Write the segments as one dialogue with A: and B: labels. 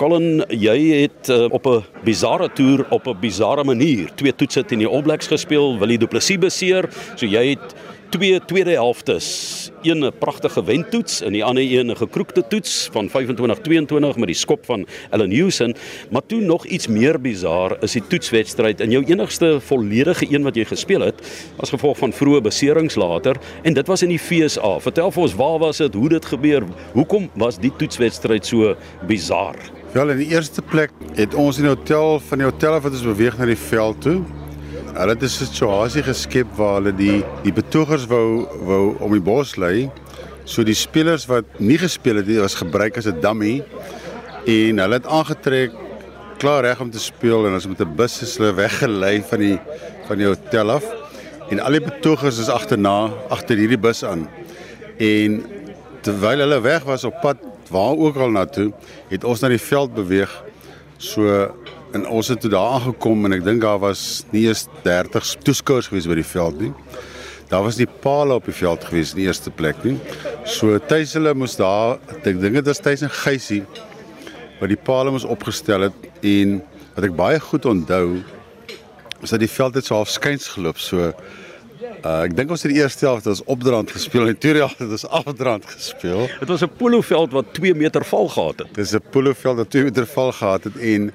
A: Colin, jy het uh, op 'n bizarre toer op 'n bizarre manier twee toetse teen die All Blacks gespeel, Willie Du Plessis beseer. So jy het twee tweede helftes, een 'n pragtige wentoets en die ander een 'n gekroekte toets van 25-22 met die skop van Allan Houston, maar toe nog iets meer bizar is die toetswedstryd en jou enigste volledige een wat jy gespeel het as gevolg van vroeë beserings later. En dit was in die FSA. Vertel vir ons waar was dit, hoe dit gebeur, hoekom was die toetswedstryd so bizar?
B: Wel in die eerste plek het ons in die hotel van die hotel af wat ons beweeg na die veld toe. Hulle het 'n situasie geskep waar hulle die die betogers wou wou om die bos lê. So die spelers wat nie gespeel het nie was gebruik as 'n dummy en hulle het aangetrek klaar reg om te speel en ons met 'n bus is hulle weggelei van die van die hotel af en al die betogers is agterna agter hierdie bus aan. En terwyl hulle weg was op pad waar ook al na toe, het ons na die veld beweeg. So en ons het toe daar aangekom en ek dink daar was nie eens 30 toeskouers gewees by die veld nie. Daar was nie palle op die veld gewees in die eerste plek nie. So tuis hulle moes daar, ek dink dit was tuis in Geysie waar die palle moes opgestel het en wat ek baie goed onthou is dat die veld het so half skuins geloop so Uh, ek dink ons het die eerste helfte as opdraand gespeel en die tweede helfte ons afdraand gespeel.
A: Dit was 'n poloveld wat 2 meter val gehad het.
B: Dis 'n poloveld wat 2 meter val gehad het en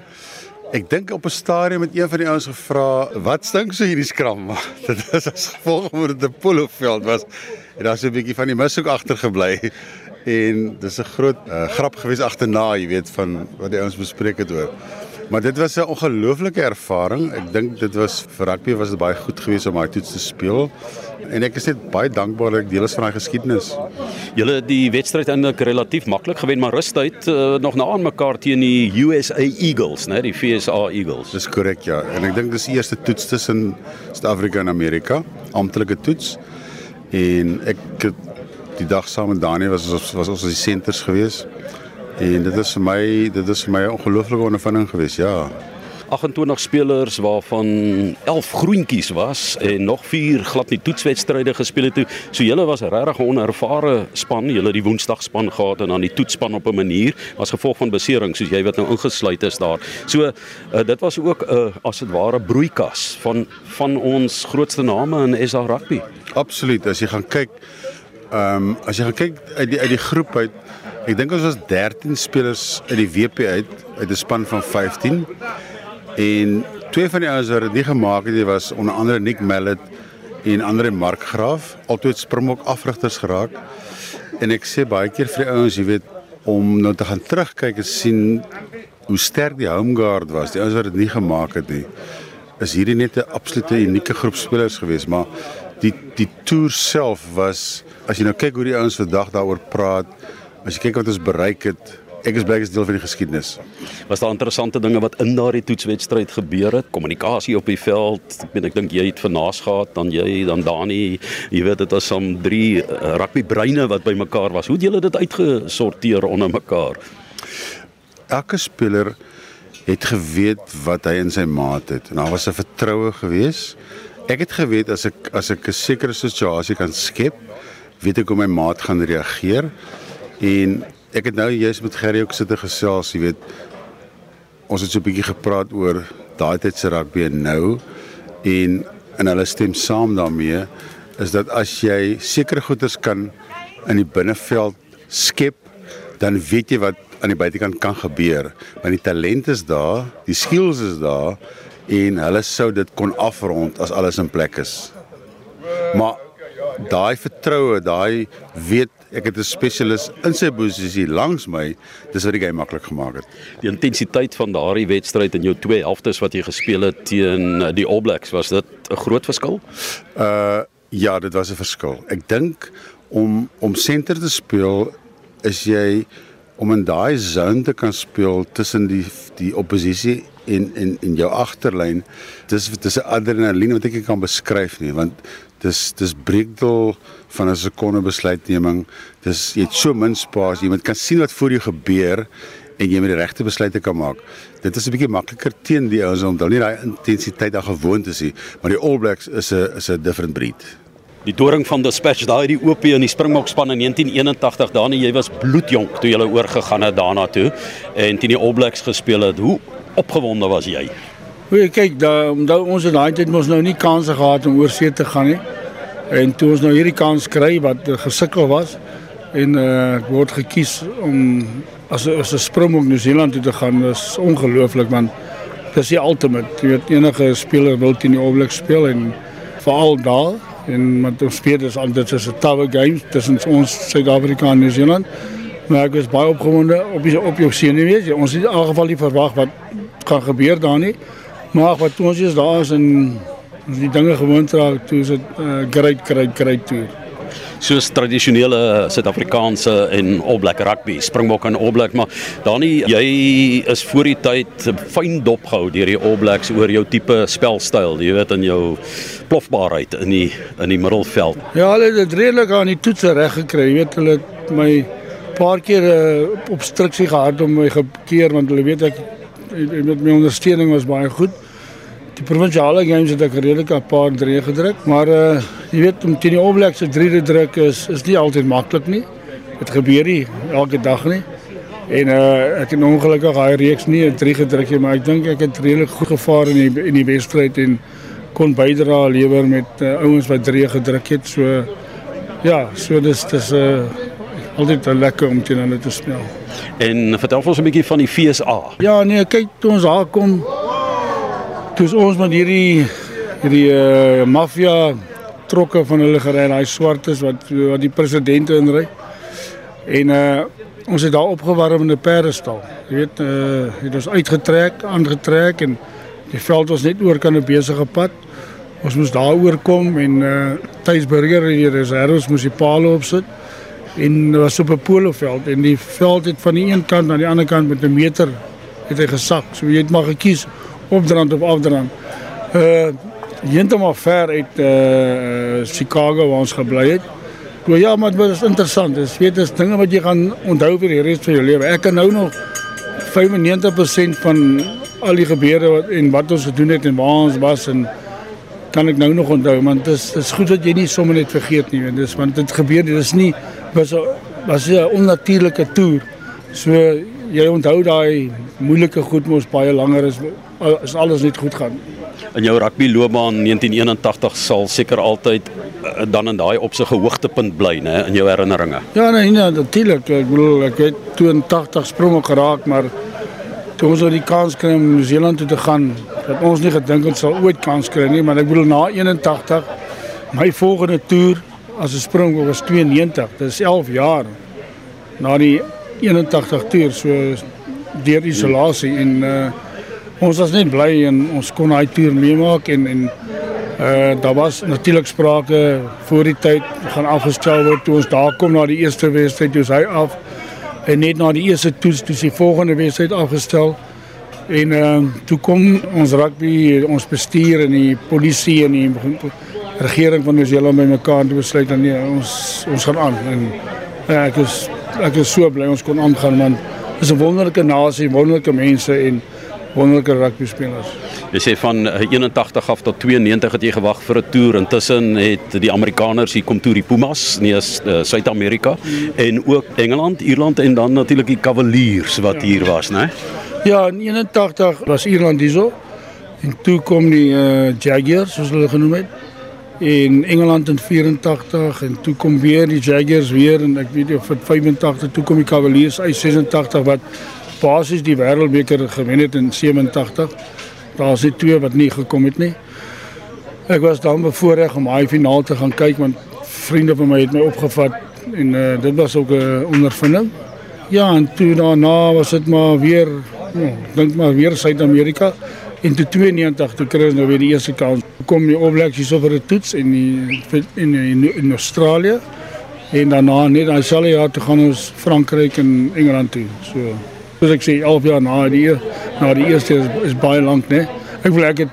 B: ek dink op 'n stadium het een van die ouens gevra, "Wat stink so hierdie skram?" dit is as gevolg van dit 'n poloveld was en daar's 'n bietjie van die mis ook agtergebly. En dis 'n groot uh, grap gewees agterna, jy weet, van wat die ouens bespreek het oor. Maar dit was 'n ongelooflike ervaring. Ek dink dit was vir rugby was dit baie goed geweest om daai toets te speel. En ek is net baie dankbaar dat ek deel is van daai geskiedenis.
A: Julle het die wedstryd eintlik relatief maklik gewen, maar rustuit uh, nog na aan mekaar teen die USA Eagles, né, die FSA Eagles.
B: Dis korrek ja. En ek dink dis die eerste toets tussen Suid-Afrika en Amerika, amptelike toets. En ek die dag saam met Daniel was ons was ons die senters geweest. En dit is vir my dit is vir my 'n ongelooflike ondervinding gewees, ja.
A: 28 spelers waarvan 11 groentjies was en nog 4 glad nie toetswedstryde gespeel het toe. So julle was regtig 'n onervare span. Julle die Woensdag span gehad en dan die toetsspan op 'n manier as gevolg van besering soos jy wat nou ingesluit is daar. So uh, dit was ook 'n uh, as dit ware broeikas van van ons grootste name in SA rugby.
B: Absoluut. As jy gaan kyk ehm um, as jy gaan kyk uit die uit die groep uit Ek dink ons was 13 spelers uit die WP uit uit 'n span van 15. En twee van die ouens wat dit nie gemaak het nie was onder andere Nick Mallet en Andre Mark Graaf, altyd Springbok afrigters geraak. En ek sê baie keer vir die ouens, jy weet, om nou te gaan terugkyk en sien hoe sterk die home guard was, die ouens wat dit nie gemaak het nie. Is hierdie net 'n absolute unieke groep spelers gewees, maar die die toer self was as jy nou kyk hoe die ouens vandag daaroor praat, As jy kyk wat ons bereik het, ek is bly as deel van die geskiedenis.
A: Was daar interessante dinge wat in daardie toetswedstryd gebeur het? Kommunikasie op die veld. Ek weet ek dink jy het vernaas gehad dan jy dan Dani, jy weet dit was om drie uh, rugby breine wat bymekaar was. Hoe het julle dit uitgesorteer onder mekaar?
B: Elke speler het geweet wat hy in sy maat het en daar was 'n vertroue gewees. Ek het geweet as ek as ek 'n sekere situasie kan skep, weet ek hoe my maat gaan reageer. En ek het nou juist met Gerry ook sitte gesels, jy weet. Ons het so 'n bietjie gepraat oor daai tyd se rugby nou en en hulle stem saam daarmee is dat as jy sekere goeders kan in die binneveld skep, dan weet jy wat aan die buitekant kan gebeur. Want die talent is daar, die skills is daar en hulle sou dit kon afrond as alles in plek is. Maar daai vertroue, daai weet ek het 'n spesialis in sy posisie langs my, dis wat die game maklik gemaak het.
A: Die intensiteit van daardie wedstryd in jou twee helftes wat jy gespeel het teen eh, die All Blacks, was dit 'n groot verskil?
B: Uh ja, dit was 'n verskil. Ek dink om om senter te speel is jy om in daai zone te kan speel tussen die die oppositie en en en jou agterlyn dis dis 'n adrenalien wat ek nie kan beskryf nie want dis dis breekdel van 'n sekonde besluitneming. Dis jy het so min spasie. Jy moet kan sien wat voor jou gebeur en jy moet die regte besluite kan maak. Dit is 'n bietjie makliker teen die ouens omdat nie daai intensiteit daar gewoond is nie, maar die All Blacks is 'n is 'n different breed.
A: Die Doring van Dispatch daai die OP in die Springbok span in 1981 daarna jy was bloedjonk toe jy oorgegaan het daarna toe en teen die All Blacks gespeel het. Hoe opgewonde was jy?
C: Hoe kyk, da omdat ons in daai tyd mos nou nie kanse gehad om oor see te gaan nie. En toe ons nou hierdie kans kry wat gesukkel was en uh word gekies om as as 'n Springbok New Zealand toe te gaan, is ongelooflik want dit is die ultimate. Jy weet enige speler wil teen die Blacks speel en veral daar en met ons speel is al dit is 'n tower game tussen ons Suid-Afrika en New Zealand. Maar ek was baie opgewonde op die, op jou senuwees. Ons het in elk geval nie verwag wat gaan gebeur daar nie. Maar wat ons is daar is en die dinge gewoond raak toe is dit 'n uh, great great great tour
A: soos tradisionele Suid-Afrikaanse en All Black rugby, Springbok en All Black, maar Dani, jy is voor die tyd fyn dopgehou deur die All Blacks oor jou tipe spelstyl, jy weet in jou plofbaarheid in die in die middelveld.
C: Ja, hulle het dit redelik aan die toetse reg gekry, jy weet hulle het my paar keer uh, op struksie gehad om my gekeer want hulle weet ek met my ondersteuning was baie goed. Die provinsiale games het ek redelik 'n paar drie gedruk, maar uh jy weet om teen die All Blacks se drie te druk is is nie altyd maklik nie. Dit gebeur nie elke dag nie. En uh ek het ongelukkig daai reeks nie 'n drie gedruk nie, maar ek dink ek het redelik goed gevaar in die in die wedstryd en kon bydra lewer met uh, ouens wat drie gedruk het. So ja, so dis dis 'n uh, altyd lekker om teen hulle te speel.
A: En vertel ons 'n bietjie van die FSA.
C: Ja, nee, kyk toe ons daar kom Dis ons met hierdie hierdie uh, maffia trokke van hulle gery, daai swartes wat wat die president inry. En uh ons het daar opgewarm in 'n perdestal. Jy weet, uh het ons uitgetrek, aangetrek en die veld was net oor kan 'n besige pad. Ons moes daar oorkom en uh Tuisburger en die reserves moes die palle opsit en was op 'n poloveld en die veld het van die een kant na die ander kant met 'n meter het hy gesak. So jy het maar gekies opdrand of afdrand. Uh heeltemal ver uit uh Chicago waar ons gebly het. O ja, maar dit is interessant. Dit weet is dinge wat jy gaan onthou vir die res van jou lewe. Ek kan nou nog 95% van al die gebeure wat en wat ons gedoen het en waar ons was en kan ek nou nog onthou want dit is dit is goed dat jy nie sommer net vergeet nie want dis want dit gebeur dit is nie was was 'n onnatuurlike toer. So jy onthou daai moeilike goed mos baie langer is as alles net goed gaan.
A: In jou rugby loopbaan 1981 sal seker altyd uh, dan in daai opsig 'n hoogtepunt bly, né, in jou herinneringe.
C: Ja, nee, nee, natuurlik. Ek bedoel ek het 82 spronge geraak, maar toe ons oor die kans kry om New Zealand toe te gaan, het ons nie gedink ons sal ooit kans kry nie, maar ek bedoel na 81 my volgende toer as 'n sprong was 92. Dit is 11 jaar na die 81 toer so deur isolasie en uh ons was net bly en ons kon daai toer meemaak en en uh daar was natuurlik sprake voor die tyd gaan afgestel word toe ons daar kom na die eerste wedstryd toe hy af en net na die eerste toets toe die volgende wedstryd afgestel en uh toe kom ons rugby ons bestuur en die polisie en die regering van New Zealand bymekaar te besluit dat nee ons ons gaan aan en uh, ek is ek is so bly ons kon aangaan want is 'n wonderlike nasie wonderlike mense en wonderlike rugby spelers.
A: Jy sê van 81 eh, af tot 92 het jy gewag vir 'n toer. Intussen het die Amerikaners hier kom toe die Pumas, nee, uh, Suid-Amerika mm. en ook Engeland, Ierland en dan natuurlik die Cavaliers wat ja. hier was, né?
C: Ja, in 81 was Ierland hierso. En toe kom die uh, Jaguars, soos hulle genoem het. In Engeland in 84 en toe kom weer die Jaguars weer en ek weet nie of dit 85 toe kom die Cavaliers uit 86 wat basies die wêreldbeker gewen het in 87. Daar's net twee wat nie gekom het nie. Ek was dan bevoorreg om daai finaal te gaan kyk want vriende van my het my opgevat en uh, dit was ook 'n ondervinding. Ja, en toe daarna was dit maar weer, oh, dink maar weer Suid-Amerika en toe 92 toe kry ons nou weer die eerste kans. Kom die All Blacks hier so vir 'n toets in die in in, in Australië en daarna net daai selfe jaar toe gaan ons Frankryk en Engeland toe. So Soos ek sê 11 jaar na die na die eerste is, is baie lank, né? Ek wil ek het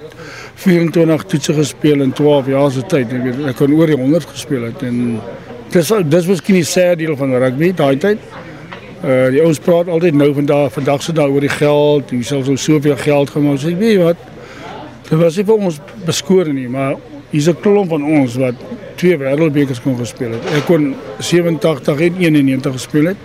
C: 24 toetse gespeel in 12 jaar se tyd. Ek weet ek kon oor die 100 gespeel het en dis dis was geen sad deel van rugby daai tyd. Uh die ouens praat altyd nou vandag vandag se daai oor die geld, jy sal so soveel geld gemaak. Ek weet wat. Dit was nie vir ons beskore nie, maar hier's 'n klomp van ons wat twee wêreldbekers kon gespeel het. Ek kon 87 en 91 gespeel het.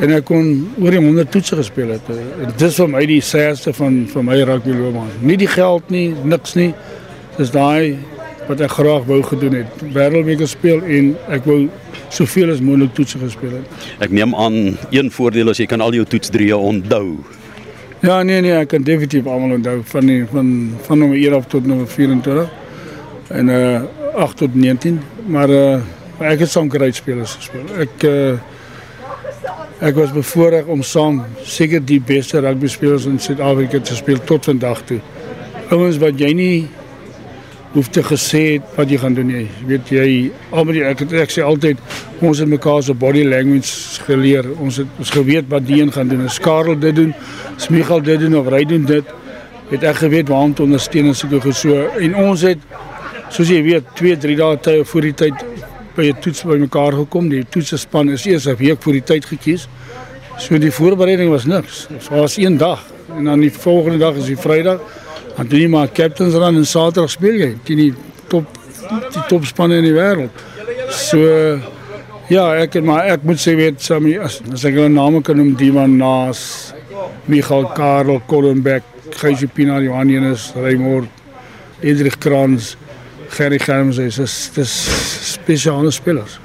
C: En ek kon oor die 100 toetse gespeel het. En dis vir my die sêste van van my rugby loopbaan. Nie die geld nie, niks nie. Dis daai wat ek graag wou gedoen het. Wêreldbeker speel en ek wou soveel as moontlik toetse gespeel het.
A: Ek neem aan een voordeel is jy kan al jou toetsdrieë onthou.
C: Ja, nee nee, ek kan definitief almal onthou van die van van nommer 1 af tot nommer 24 en uh 8 tot 19, maar uh ek het saam gereed spelers gespeel. Ek uh ek was bevoorreg om saam seker die beste rugby spelers in Suid-Afrika te speel tot vandag toe. Ouens wat jy nie hoef te gesê het wat jy gaan doen nie. Weet jy almal ek het, ek sê altyd ons het mekaar se body language geleer. Ons het ons geweet wat die een gaan doen. As Karel dit doen, Smigal dit doen of Ry doen dit, het ek geweet waar om te ondersteun en sulke goed so. En ons het soos jy weet 2, 3 dae tyd voor die tyd by 'n toets by mekaar gekom. Die toetsespan is eers 'n week voor die tyd gekies. So die voorbereiding was niks. Dit was een dag en dan die volgende dag is die Vrydag. Doen jy maar captains run en Saterdag speel teen die top die topspanne in die wêreld. So ja, het maar ek moet sê weet Sammy as, as ek hulle kan Diman Naas, Michael Karel Kollenbeck, Gysje Pina Johannes, Raymond, Edrich Krans, Gerry Germs, dis dis spesiale spelers.